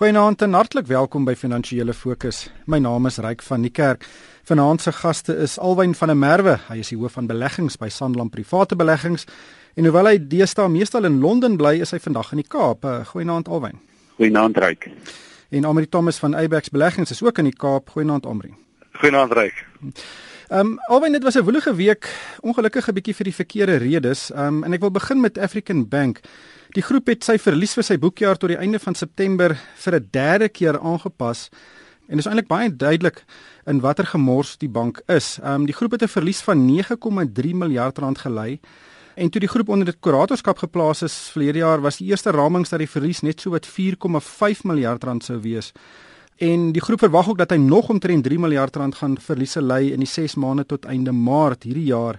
Goeienaand en hartlik welkom by Finansiële Fokus. My naam is Ryk van die Kerk. Vanaand se gaste is Alwyn van der Merwe. Hy is die hoof van beleggings by Sanlam Private Beleggings. En hoewel hy deesdae meestal in Londen bly, is hy vandag in die Kaap. Uh, goeienaand Alwyn. Goeienaand Ryk. En Amri Thomas van Abex Beleggings is ook in die Kaap. Goeienaand Amri. Goeienaand Ryk. Ehm um, Alwyn, dit was 'n woelige week, ongelukkig 'n bietjie vir die verkeerde redes. Ehm um, en ek wil begin met African Bank. Die groep het sy verlies vir sy boekjaar tot die einde van September vir 'n derde keer aangepas en dit is eintlik baie duidelik in watter gemors die bank is. Ehm um, die groep het 'n verlies van 9,3 miljard rand gelei. En toe die groep onder dit kuratorskap geplaas is verlede jaar was die eerste ramings dat die verlies net so wat 4,5 miljard rand sou wees. En die groep verwag ook dat hy nog omtrent 3 miljard rand gaan verliese lei in die 6 maande tot einde Maart hierdie jaar.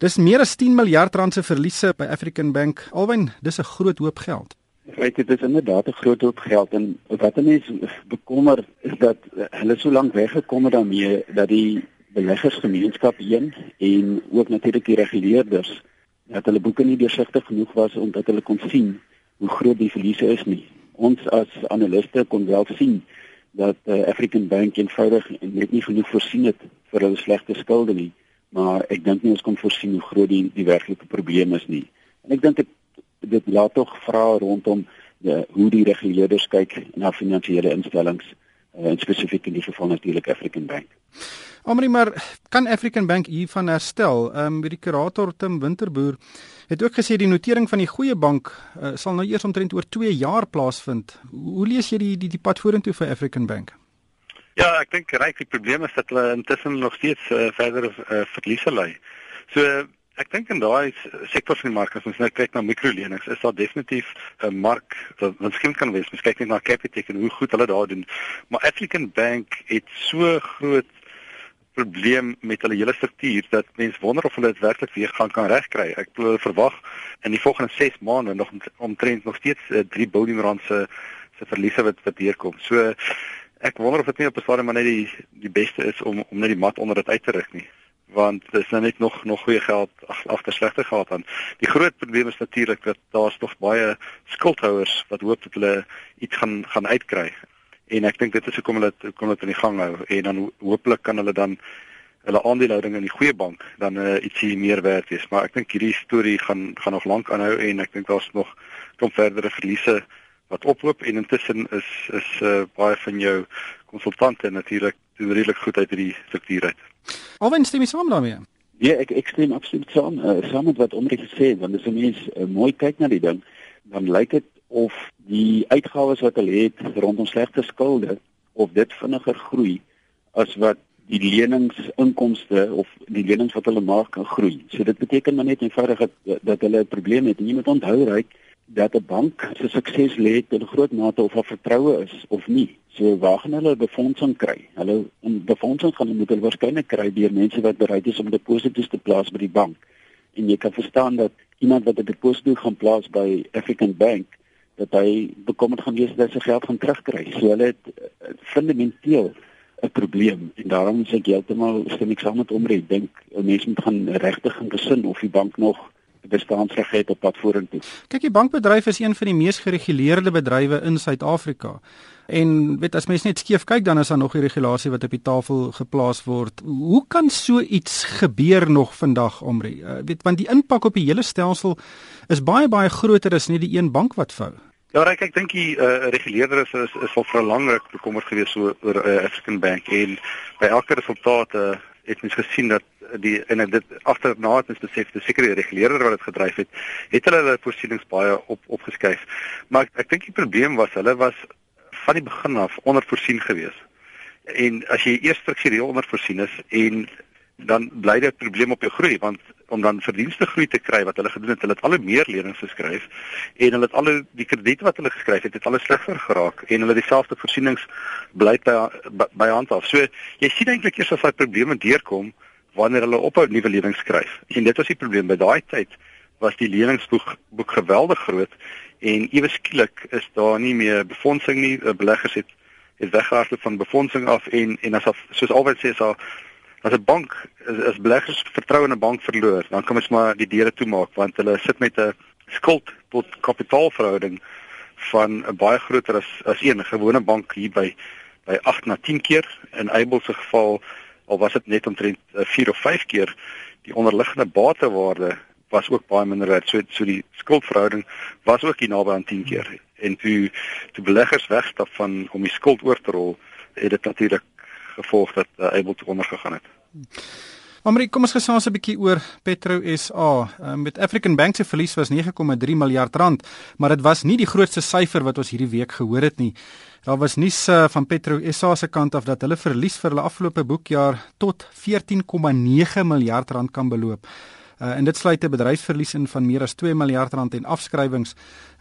Dis meer as 10 miljard rand se verliese by African Bank. Alwyn, dis 'n groot hoop geld. Weet dit is inderdaad 'n groot hoop geld en wat mense bekommer is dat hulle so lank weggekom het daarmee dat die beleggersgemeenskap heen en ook natuurlik die reguleerders dat hulle boeke nie deursigtig genoeg was om dat hulle kon sien hoe groot die verliese is nie. Ons as analiste kon wel sien dat uh, African Bank eenvoudig net nie genoeg voorsien het vir hulle slegte skulde nie maar ek dink nie ons kan voorsien hoe groot die die werklike probleem is nie. En ek dink dit dit laat tog vra rondom die hoe die reguleerders kyk na finansiële instellings uh, en spesifiek in die geval natuurlik African Bank. Omri maar kan African Bank hiervan herstel? Ehm um, die kurator Tim Winterboer het ook gesê die notering van die goeie bank uh, sal nou eers omtrent oor 2 jaar plaasvind. Hoe lees jy die die, die pad vorentoe vir African Bank? Ja, ek dink reg die probleem is dat hulle intussen nog steeds uh, verder uh, verliese ly. So ek dink in daai sektors van die mark as ons nou kyk na mikrolenings, is daar definitief 'n mark wat miskien kan wees. Ons kyk net na Capitec en hoe goed hulle daar doen. Maar African Bank het so groot probleem met hulle hele struktuur dat mense wonder of hulle dit werklik weer gaan kan regkry. Ek glo verwag in die volgende 6 maande nog omtrent nog steeds uh, 3 biljoen rand se se verliese wat wat deurkom. So Ek wonder of dit nie op 'n stadium maar net die die beste is om om net die mat onder dit uit te rig nie want dit is nou net nog nog goeie geld af te slegte geld dan. Die groot probleem is natuurlik dat daar's nog baie skuldhouers wat hoop dat hulle iets gaan gaan uitkry. En ek dink dit is hoekom hulle kom dit in die gang hou en dan hooplik kan hulle dan hulle aandelehouding in die goeie bank dan uh, ietsie meer werd wees. Maar ek dink hierdie storie gaan gaan nog lank aanhou en ek dink daar's nog kom verdere verliese wat oploop en intussen is is uh, baie van jou konsultante natuurlik doen redelik goed uit hierdie struktuur uit. Alwen stem jy saam daarmee? Ja, ek ek stem absoluut saam. Uh, saam met wat Omri gesê het, want as 'n mens uh, mooi kyk na die ding, dan lyk dit of die uitgawes wat hulle het rondom slegte skulde of dit vinniger groei as wat die leningsinkomste of die lenings wat hulle maak kan groei. So dit beteken maar net eenvoudig dat dat hulle 'n probleem het. Jy moet onthou ryk dat 'n bank se sukses lê in groot mate of haar vertroue is of nie. So waar gaan hulle befondsing kry? Hulle in befondsing gaan moet hulle waarskynlik kry deur mense wat bereid is om deposito's te plaas by die bank. En jy kan verstaan dat iemand wat 'n deposito gaan plaas by African Bank dat hy bekommerd gaan wees dat hy sy geld gaan terugkry. So hulle het uh, fundamenteel 'n probleem en daarom sê ek heeltemal stem ek saam met Omri. Ek dink mense moet gaan regtig gaan besin of die bank nog bestaansreg het op pad vorentoe. Kyk, die bankbedryf is een van die mees gereguleerde bedrywe in Suid-Afrika. En weet as mens net skief kyk dan is daar nog 'n regulasie wat op die tafel geplaas word. Hoe kan so iets gebeur nog vandag omre? Uh, weet want die impak op die hele stelsel is baie baie groter as net die een bank wat vou. Ja, ek ek dink die uh, reguleerder is is, is vir lank bekommerd geweest oor uh, African Bank. En by elke resultaat uh, het mens gesien dat die en dit agterna het ons besef dis seker die reguleerder wat dit gedryf het het hulle hulle voorsienings baie op opgeskuif. Maar ek, ek dink die probleem was hulle was van die begin af ondervoorsien geweest. En as jy eers struktureel ondervoorsien is en dan bly dit 'n probleem op jou groei want om dan verdienste groei te kry wat hulle gedoen het, hulle het al meer lenings geskryf en hulle het al die krediete wat hulle geskryf het, het alles slegter geraak en hulle dieselfde voorsienings bly by by hand af. So jy sien eintlik eers as daai probleme deurkom wanneer hulle ophou nuwe lenings skryf. En dit was die probleem by daai tyd was die leningsboek boek geweldig groot en ewe skielik is daar nie meer befondsing nie. Beleggers het het weggehardloop van befondsing af en en as soos altyd sê is daar as 'n bank as, as beleggers vertrou in 'n bank verloor, dan kan mens maar die deure toemaak want hulle sit met 'n skuld tot kapitaalverhouding van 'n baie groter as as een. gewone bank hier by by 8 na 10 keer. In Able se geval al was dit net omtrent 4 of 5 keer die onderliggende batewaarde was ook baie minder werd. So so die skuldverhouding was ook hier naby aan 10 keer. En toe toe beleggers wegstap van om die skuld oor te rol het dit natuurlik gevolg dat uh, Able te onder gegaan het. Maar kom ons gesels 'n bietjie oor Petro SA. Um, met African Bank se verlies was 9,3 miljard rand, maar dit was nie die grootste syfer wat ons hierdie week gehoor het nie. Daar was nuus uh, van Petro SA se kant af dat hulle verlies vir hulle afgelope boekjaar tot 14,9 miljard rand kan beloop. Uh, en dit sluit 'n bedryfsverlies in van meer as 2 miljard rand en afskrywings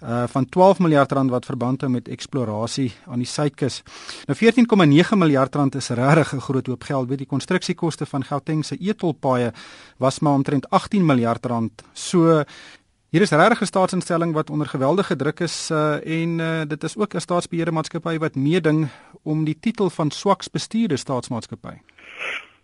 uh van 12 miljard rand wat verband hou met eksplorasie aan die suidkus. Nou 14,9 miljard rand is regtig 'n groot hoop geld. Weet die konstruksiekoste van Gauteng se etolpaaie was maar omtrent 18 miljard rand. So hier is regtig 'n staatsinstelling wat onder geweldige druk is uh en uh dit is ook 'n staatsbeheerde maatskappy wat meeding om die titel van swaks bestuurde staatsmaatskappy.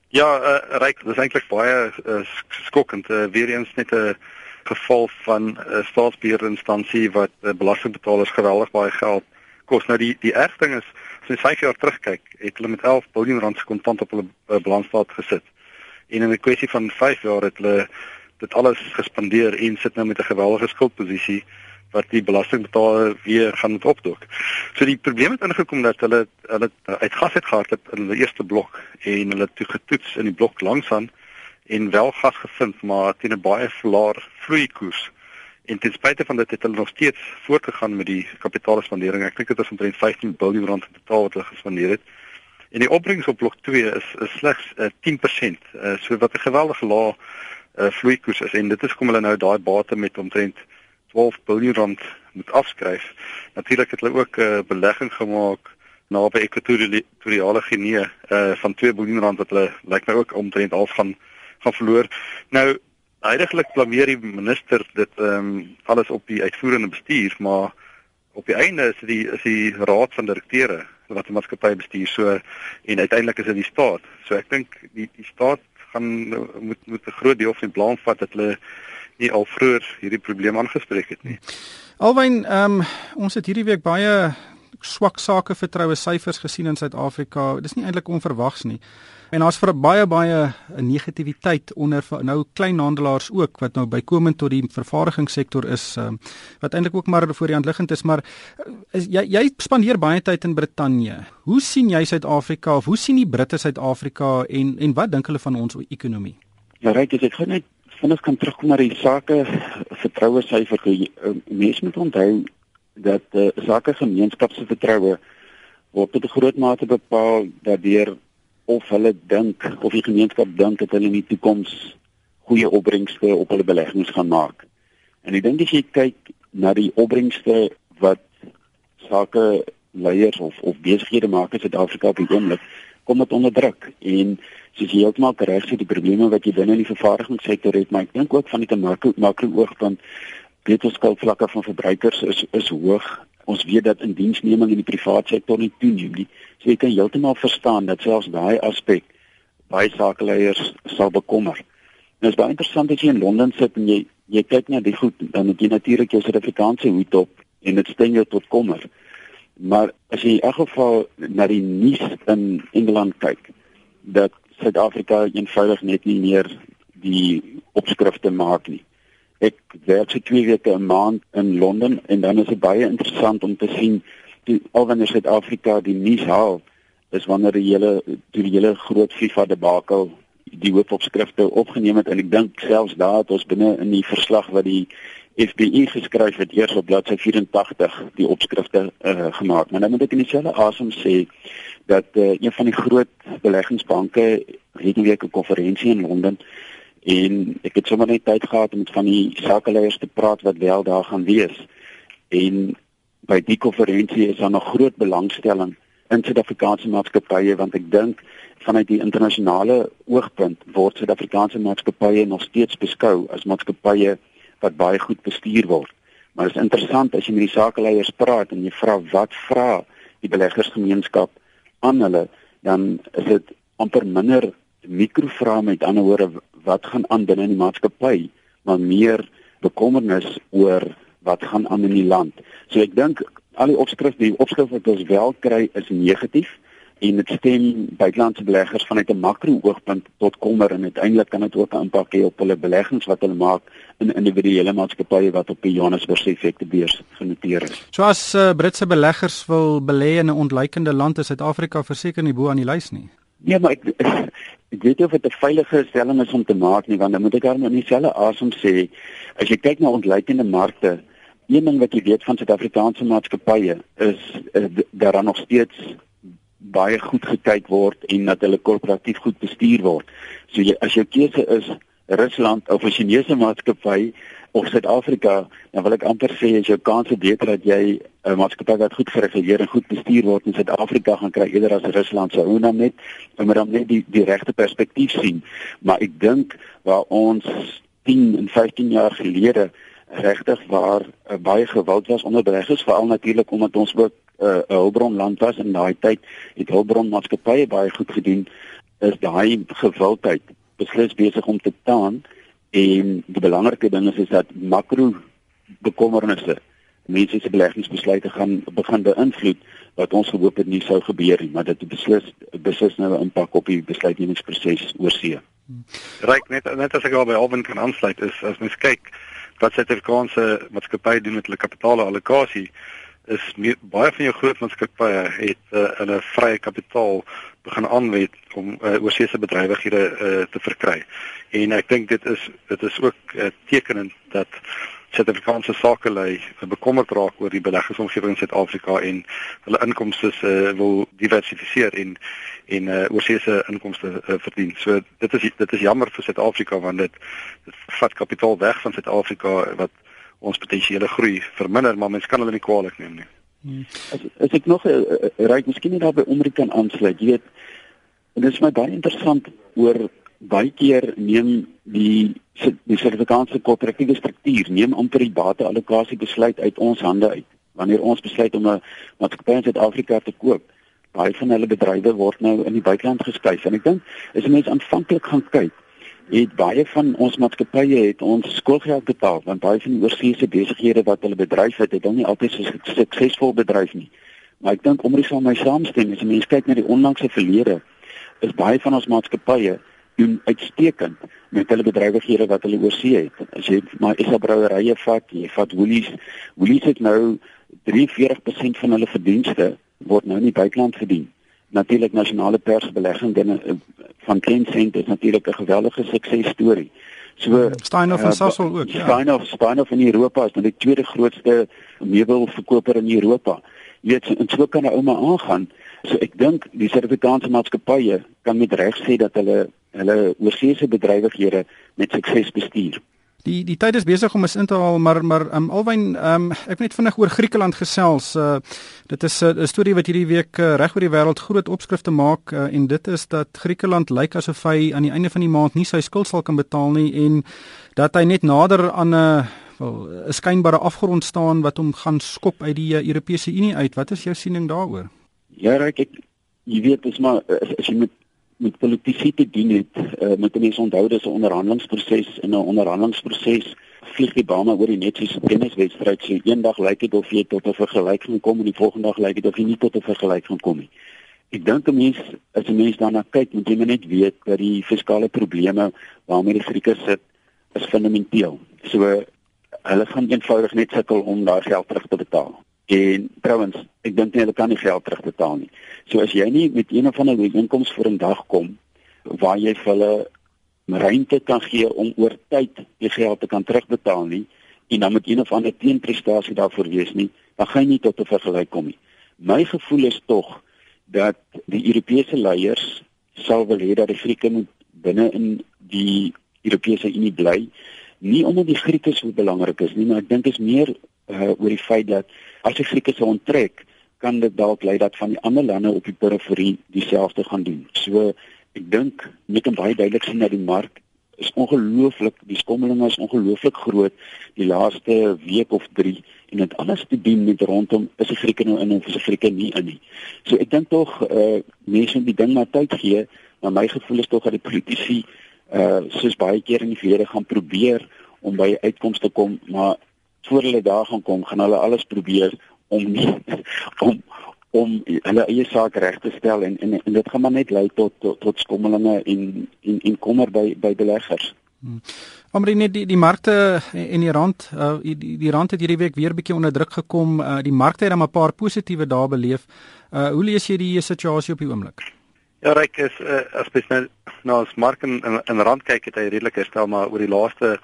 Ja, uh, ryk, dis eintlik baie uh, skokkend. Uh, weer eens net 'n geval van 'n uh, staatsbeheerde instansie wat uh, belastingbetalers geweldig baie geld kos. Nou die die erg ding is, as jy 5 jaar terugkyk, het hulle met 11 miljard rand se kontant op hulle uh, balansstaat gesit. En in 'n kwessie van 5 jaar het hulle dit alles gespandeer en sit nou met 'n geweldige skuldposisie wat die belastingbetaler weer gaan moet opdoek. So die probleem het ingekom dat hulle hulle uit gas het gehard het in hulle eerste blok en hulle toe getoets in die blok langsaan en wel gas gevind maar teen 'n baie laer vloeikoers. En ten spyte van dit het hulle nog steeds voortgegaan met die kapitaalspandering. Ek dink dit was omtrent 15 miljard rand in totaal wat hulle gespandeer het. En die opbrengs op blok 2 is, is slegs uh, 10%, uh, so wat 'n geweldige lae uh, vloeikoers is en dit is kom hulle nou daai bate met omtrent 12 miljard rand moet afskryf. Natuurlik het hulle ook 'n uh, belegging gemaak naby Ekwatoriale Guinea uh van 2 miljard rand wat hulle lyk my ook omtrent half gaan gaan verloor. Nou heidaglik blameer die minister dit ehm um, alles op die uitvoerende bestuur, maar op die einde is die is die raad van direkteure wat die maatskappy bestuur so en uiteindelik is dit die staat. So ek dink die die staat gaan moet moet 'n groot deel van die blame vat dat hulle nie al vroeër hierdie probleem aangespreek het nie. Alwyn, ehm um, ons het hierdie week baie swak sake vertroue syfers gesien in Suid-Afrika. Dis nie eintlik onverwags nie. En daar's vir baie baie negativiteit onder nou kleinhandelaars ook wat nou bykomend tot die vervaardigingssektor is um, wat eintlik ook maar voor die hand liggend is, maar is, jy jy spandeer baie tyd in Brittanje. Hoe sien jy Suid-Afrika of hoe sien die Britte Suid-Afrika en en wat dink hulle van ons ekonomie? Ja, reg, ek gaan net vinnig kan terugkom na die sake vertroue syfer. Eh, mense moet onthou dat uh, sake gemeenskap se vertroue word tot 'n groot mate bepaal daardeur of hulle dink of die gemeenskap dink dat hulle in die toekoms goeie opbrengste op hulle beleggings gaan maak. En ek dink as jy kyk na die opbrengste wat sake leiers of of besighede maak in Suid-Afrika op die oomblik, kom dit onder druk en soos jy heeltemal reg sê die probleme wat jy binne in die vervaardigingssektor het, maar ek dink ook van die makro makro oogpunt beterskapvlakke van verbruikers is is hoog. Ons weet dat indiensneming in die private sektor nie toeneem nie. So jy kan heeltemal verstaan dat selfs daai aspek baie sakeleiers sal bekommer. Nou is baie interessant as jy in Londen sit en jy jy kyk na die goed, dan het jy natuurlik jou Suid-Afrikaanse hoed op en dit stem jou tot kommer. Maar as jy in elk geval na die nuus in Engeland kyk, dat Suid-Afrika eenvoudig net nie meer die opskrifte maak nie. Ek werk vir 2 weke 'n maand in Londen en dan is dit baie interessant om te sien die alwanneer Suid-Afrika die nuus haal is wanneer die hele die hele groot FIFA debakel die hoofopskrifte opgeneem het en ek dink selfs daar het ons binne in die verslag wat die FBI geskryf het eers op bladsy 84 die opskrifte uh, gemaak. Maar nou moet ek in dieselfde asem sê dat uh, een van die groot beleggingsbanke het 'n week 'n konferensie in Londen en ek het sommer net tyd gehad om met van die sakeleiers te praat wat wel daar gaan wees. En by die konferensie is daar nog groot belangstelling in Suid-Afrikaanse maatskappye want ek dink vanuit die internasionale oogpunt word Suid-Afrikaanse maatskappye nog steeds beskou as maatskappye wat baie goed bestuur word. Maar dit is interessant as jy met die sakeleiers praat en jy vra wat vra die beleggersgemeenskap aan hulle, dan is dit amper minder mikrovrae met ander woorde wat gaan aan binne in die maatskappy, maar meer bekommernis oor wat gaan aan in die land. So ek dink al die opskrifte, die opskrif wat ons wel kry is negatief en dit stem buitelandse beleggers vanuit 'n makro-oogpunt tot kommer en uiteindelik kan dit ook 'n impak hê op hulle beleggings wat hulle maak in individuele maatskappye wat op die Johannesburg effektebeurs genoteer is. So as uh, Britse beleggers wil belê in 'n ontleikende land, is Suid-Afrika verseker nie bo aan die lys nie. Nee, maar ek ek weet nie of dit 'n veilige stelling is om te maak nie, want dan moet ek daarmee nie dieselfde asem sê as jy kyk na ontleikende markte. Een ding wat jy weet van Suid-Afrikaanse maatskappye is, is daar dan nog steeds baie goed gekyk word en dat hulle korporatief goed bestuur word. So jy, as jou keuse is Rusland of 'n Chinese maatskappy of Suid-Afrika, dan wil ek amper sê as jou kans is beter dat jy 'n maatskappy wat goed gereguleer en goed bestuur word in Suid-Afrika gaan kry eerder as Rusland se ou naam net, omdat dan net die die regte perspektief sien. Maar ek dink waar ons 10 en 15 jaar gelede regtig waar uh, baie geweld was onder beleggers veral natuurlik omdat ons ook uh, hulpbronland was in daai tyd het hulpbronmaatskappye baie goed gedoen is daai gewildheid beslis besig om te taan en die belangrike ding is is dat makro bekommernisse mense se beleggingsbesluite gaan begin beïnvloed wat ons gehoop het nie sou gebeur nie maar dit beslis beslis nou 'n impak op die besluitnemingsproses oor see. Ryk net net as ek al by Alvin kan aansluit is as mens kyk wat Suid-Afrikaanse maatskappye doen met hulle kapitaalallokasie is meer, baie van jou groot maatskappye het uh, hulle vrye kapitaal begin aanwend om uh, oorseese bedrywighede uh, te verkry. En ek dink dit is dit is ook uh, tekenend dat Suid-Afrikaanse sakelei bekommerd raak oor die beleggingsomgewing in Suid-Afrika en hulle inkomste uh, wil diversifiseer en en uh, oorseese inkomste uh, verdien. So dit is dit is jammer vir Suid-Afrika want dit, dit vat kapitaal weg van Suid-Afrika wat ons potensiële groei verminder, maar mens kan hulle nie kwaadlik neem nie. As, as ek nog 'n uh, uh, ryk miskien nie daarby omreken aansluit, jy weet, dit is my baie interessant oor baie keer neem die die Suid-Afrikaanse korporatiewe struktuur neem amper die bateallokasie besluit uit ons hande uit. Wanneer ons besluit om 'n maatskappy in Suid-Afrika te koop, baie van hulle bedrywe word nou in die buiteland geskuif en ek dink as mense aanvanklik gaan kyk het baie van ons maatskappye het ons skoolgeld betaal want baie van die oorseese besighede wat hulle bedryf het, het dan nie altyd so suksesvol bedryf nie. Maar ek dink om resou my saamstem as mense kyk na die onlangse verlede, is baie van ons maatskappye doen uitstekend met hulle bedrywighede wat hulle oorsee het. As jy maar Issa Brouwerye vat, jy vat Woolies, Woolies het nou 43% van hulle verdienste word nou in die buiteland verdien natuurlik nasionale persbelegging binne eh, van Tencent is natuurlik 'n geweldige suksesstorie. So Steinhoff en uh, Sasol ook. Ja. Steinhoff, Steinhoff in Europa is nou die tweede grootste meubelverkoper in Europa. Jy weet, en so kan 'n ouma aangaan. So ek dink die Suid-Afrikaanse maatskappye kan met reg sê dat hulle hulle oorseese bedrywighede met sukses bestuur. Die die tyd is besig om ons in te haal, maar maar um, alwyn um, ek wil net vinnig oor Griekeland gesels. Uh, dit is 'n uh, storie wat hierdie week uh, reg oor die wêreld groot opskrifte maak uh, en dit is dat Griekeland lyk asof hy aan die einde van die maand nie sy skuld sal kan betaal nie en dat hy net nader aan 'n uh, wel 'n skynbare afgrond staan wat hom gaan skop uit die uh, Europese Unie uit. Wat is jou siening daaroor? Ja, ek ek jy weet dis maar as jy met met politici te doen het, uh, moet mense onthou dis 'n onderhandelingsproses en 'n onderhandelingsproses vlieg die bane oor die net soos 'n tenniswedstryd. So eendag lyk dit of jy tot 'n vergelyking kom en die volgende dag lyk dit of jy nie tot 'n vergelyking kom nie. Ek dink 'n mens as 'n mens daarna kyk, moet jy net weet dat die fiskale probleme waarmee die Grieke sit is fundamenteel. So hulle gaan eenvoudig net sukkel om daai geld terug te betaal. En trouwens, ek dink nie hulle kan nie geld terugbetaal nie. So as jy nie met een of ander inkomste vir 'n dag kom waar jy vir hulle ruimte kan gee om oor tyd die geld te kan terugbetaal nie en dan met een of ander teenprestasie daarvoor wees nie, dan gaan jy nie tot 'n vergelyk kom nie. My gevoel is tog dat die Europese leiers sal wil hê dat die Grieke moet binne in die Europese Unie bly nie omdat die Grieke so belangrik is nie, maar ek dink dit is meer uh, oor die feit dat as die Grieke se onttrek, kan dit dalk lei dat van die ander lande op die periferie dieselfde gaan doen. So ek dink met 'n baie duidelik sien dat die mark is ongelooflik, die skommelinge is ongelooflik groot die laaste week of 3 en dit alles te doen met rondom is die Grieke nou in of is die Grieke nie in nie. So ek dink tog uh mense moet die ding maar tyd gee, maar my gevoel is tog dat die politici uh soos baie keer in die verlede gaan probeer om by uitkomste te kom, maar voor hulle daar gaan kom, gaan hulle alles probeer om nie om om hulle eie saak reg te stel en, en en dit gaan maar net lei tot tot, tot skommelinge en en en kommer by by beleggers. Hmm. Omre net die die markte en die rand uh, die die rand het hierdie week weer bietjie onder druk gekom. Uh, die markte het dan 'n paar positiewe dae beleef. Uh, hoe lees jy die situasie op die oomblik? Ja, ryk is uh, as jy nou na ons mark in, in, in rand kyk het hy redelik herstel maar oor die laaste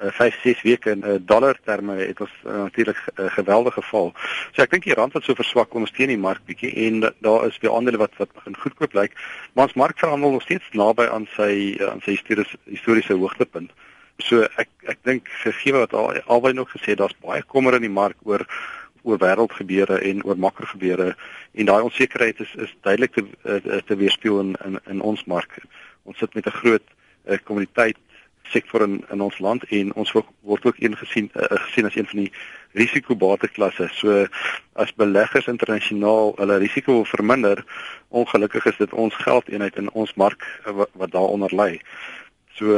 5 uh, 6 weke in uh, dollar terme het ons uh, natuurlik 'n uh, geweldige val. So ek dink die rand het so verswak ondersteun die mark bietjie en daar is weer aandele wat wat begin goedkoop lyk. Maar ons mark verhandel nog steeds naby aan sy uh, aan sy historiese historiese hoogtepunt. So ek ek dink gegee wat al, albei nog gesê daar's baie kommer in die mark oor oor wêreldgebeure en oor makrogebeure en daai onsekerheid is is duidelik te te weerspieël in, in in ons mark. Ons sit met 'n groot uh, kommoditeit sektor in in ons land en ons word, ook een gesien uh, gesien as een van die risikobateklasse. So as beleggers internasionaal hulle risiko wil verminder, ongelukkig is dit ons geldeenheid in ons mark uh, wat, wat daaronder lê. So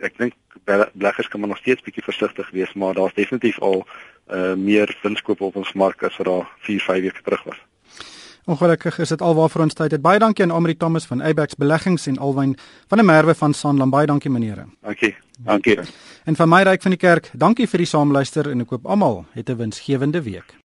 ek dink beleggers kan maar nog steeds bietjie versigtig wees, maar daar's definitief al uh, meer winskoop op ons mark as wat daar 4, 5 weke terug was. Ongelukkig is dit alwaar vir ons tyd. Het. Baie dankie aan Amri Thomas van Abex Beleggings en Alwyn van der Merwe van Sanlam. Baie dankie meneere. Dankie. Dankie. En van my ryk van die kerk, dankie vir die saamluister en ek hoop almal het 'n winsgewende week.